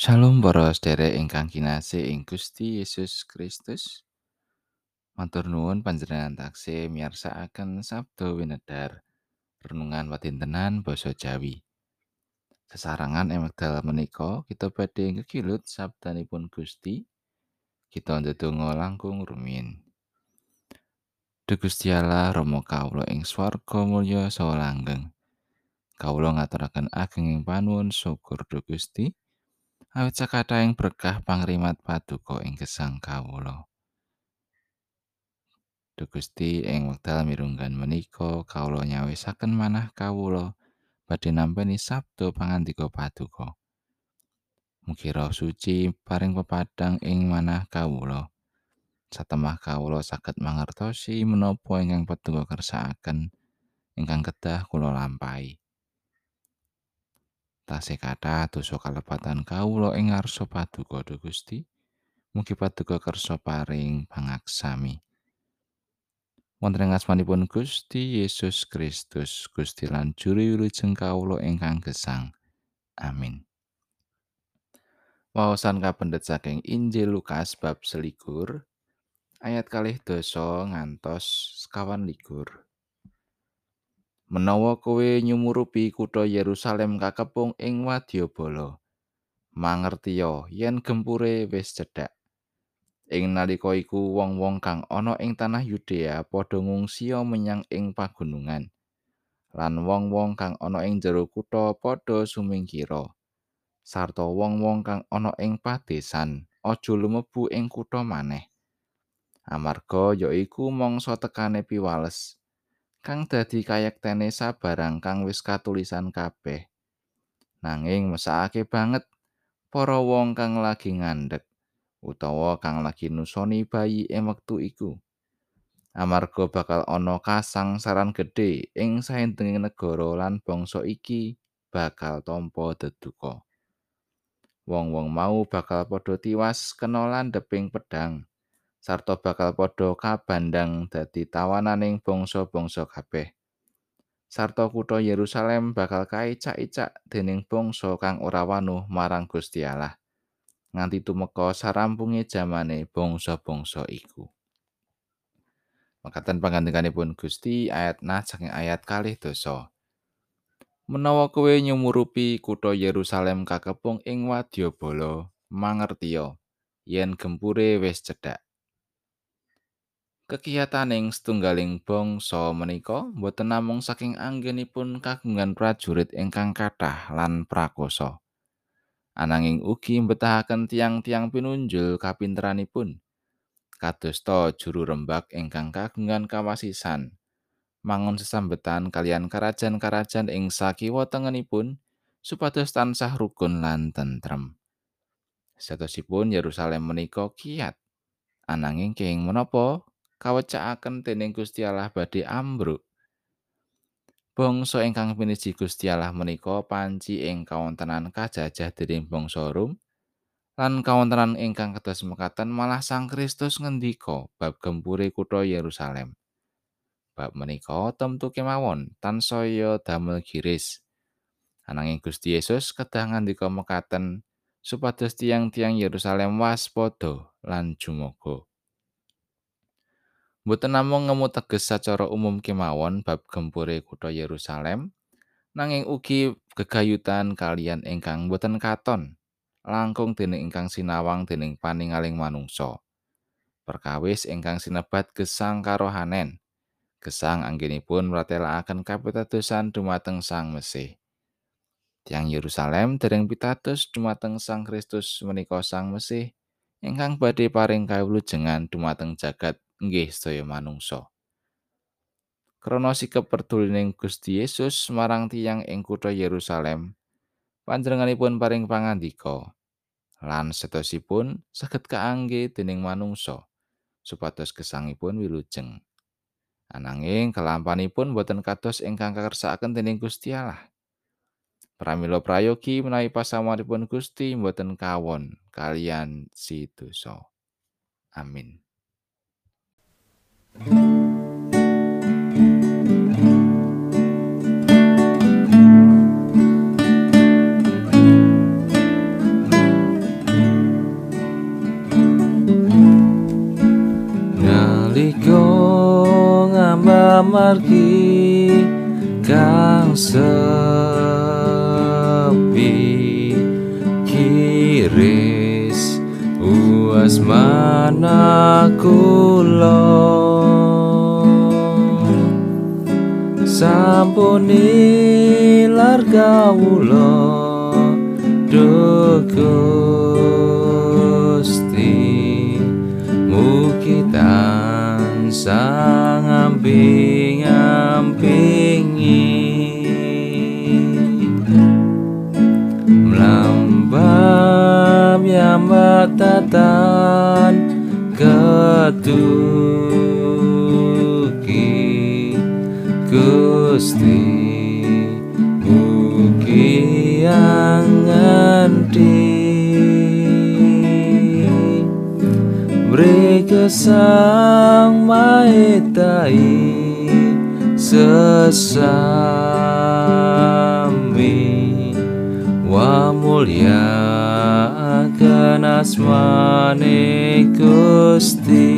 Shalom para sedherek ingkang kinasih ing Gusti Yesus Kristus. Matur nuwun panjenengan taksih miyarsakaken sabda winedhar renungan wadintenan basa Jawi. Sesarangan ing wekdal menika kita badhe ngekilut sabdanipun Gusti. Kita ndedonga langkung rumiyin. Duh Gusti Allah Rama kawula ing swarga mulya saha langgeng. Kawula ngaturaken agenging panuwun syukur Duh Gusti. Awit sakathahing berkah pangrimat paduka ing gesang kawula. Gusti ing wekdal mirunggan menika kawula nyawisaken manah kawula badhe nampi sabda pangandika paduka. Mugi Suci paring pepadang ing manah kawula. Satemah kawula saged mangertosi menapa ingkang paduka kersakaken ingkang kedah kula lampahi. Tasih kathah dosa kalepatan kawula ing ngarsa paduka Gusti. Mugi paduka kersa paring pangaksami. Wonten ing asmanipun Gusti Yesus Kristus, Gusti lan Juru Wilujeng kawula ingkang gesang. Amin. Waosan kapendet saking Injil Lukas bab selikur ayat kalih dosa ngantos sekawan likur. Menawa kowe nyumurupi kutha Yerusalem kakepung ing wadyabala. Mangertiya yen gempure wis cedhak. Ing nalika iku wong-wong kang ana ing tanah Yudea padha ngungsia menyang ing pagunungan. Lan wong-wong kang ana ing jero kutha padha sumingkira. Sarta wong-wong kang ana ing padesan aja lumebu ing kutha maneh. Amarga yaiku mangsa tekane piwales kang dadi kayektene sabarang kang wis katulisan kabeh. Nanging mesakake banget para wong kang lagi ngandhek utawa kang lagi nusoni bayi ing wektu iku. Amarga bakal ana kasangsaran gedhe ing saindenging negara lan bangsa iki bakal tampa deduka. Wong-wong mau bakal padha tiwas kena landheping pedhang. Sarta bakal padha kabandang dadi tawananing bangsa-bangsa kabeh. Sarta kutha Yerusalem bakal kaicak-icak dening bangsa kang ora wanuh marang Gusti Allah. Nganti tumeka sarampunge jamane bangsa-bangsa iku. Makaten pangandikanipun Gusti ayat nah saking ayat kalih dosa. Menawa kowe nyumurupi kutha Yerusalem kakepung ing wadyabala, mangertiya yen gempure wis cedhak. Kekiyataning setunggaling bangsa menika boten namung saking anggenipun kagungan prajurit ingkang kathah lan prakoso. Ananging ugi mbetahaken tiang-tiang pinunjul kapinteranipun. Kadosta juru rembak ingkang kagungan kawasisan. Mangun sesambetan kalian karajan-karajan ing sakiwa tengenipun supados tansah rukun lan tentrem. Satosipun Yerusalem menika kiat. Ananging kenging menapa kawecakaken dening Gusti Allah badhe ambruk. Bangsa ingkang piniji Gusti Allah menika panci ing kawontenan kajajah dening bangsa Rom lan kawontenan ingkang kados mekaten malah Sang Kristus ngendika bab gempure kutha Yerusalem. Bab menika temtu kemawon tansaya damel giris. Ananging Gusti Yesus kedah ngandika mekaten supados tiang-tiang Yerusalem waspada lan jumoga. Mboten namung ngemu teges sacara umum kemawon bab gempure kutha Yerusalem, nanging ugi gegayutan kalian ingkang boten katon langkung dening ingkang sinawang dening paningaling manungsa. Perkawis ingkang sinebat gesang karohanen. Gesang anggenipun mratelakaken kapitadosan dumateng Sang Mesih. Tiang Yerusalem dereng pitados dumateng Sang Kristus menika Sang Mesih ingkang badhe paring kawulujengan dumateng jagat nggih sedaya manungsa. Krana sikap perdulining Gusti Yesus marang tiyang ing kutha Yerusalem, panjenenganipun paring pangandika lan setosipun saged kaangge dening manungsa supados gesangipun wilujeng. Ananging kelampanipun boten kados ingkang kakersakaken dening Gusti Allah. Pramila prayogi menawi pasamaripun Gusti boten kawon kalian si dosa. Amin. Nalikong amba margi kang sepi. Kiris uas manaku sampuni lar kawula Gusti. Mugi tansah ngamping-ngampingi mlambam yambatatan ketuki Gusti mugi angendi Mereka sang maetai sesami. Wa mulia akan asmane Gusti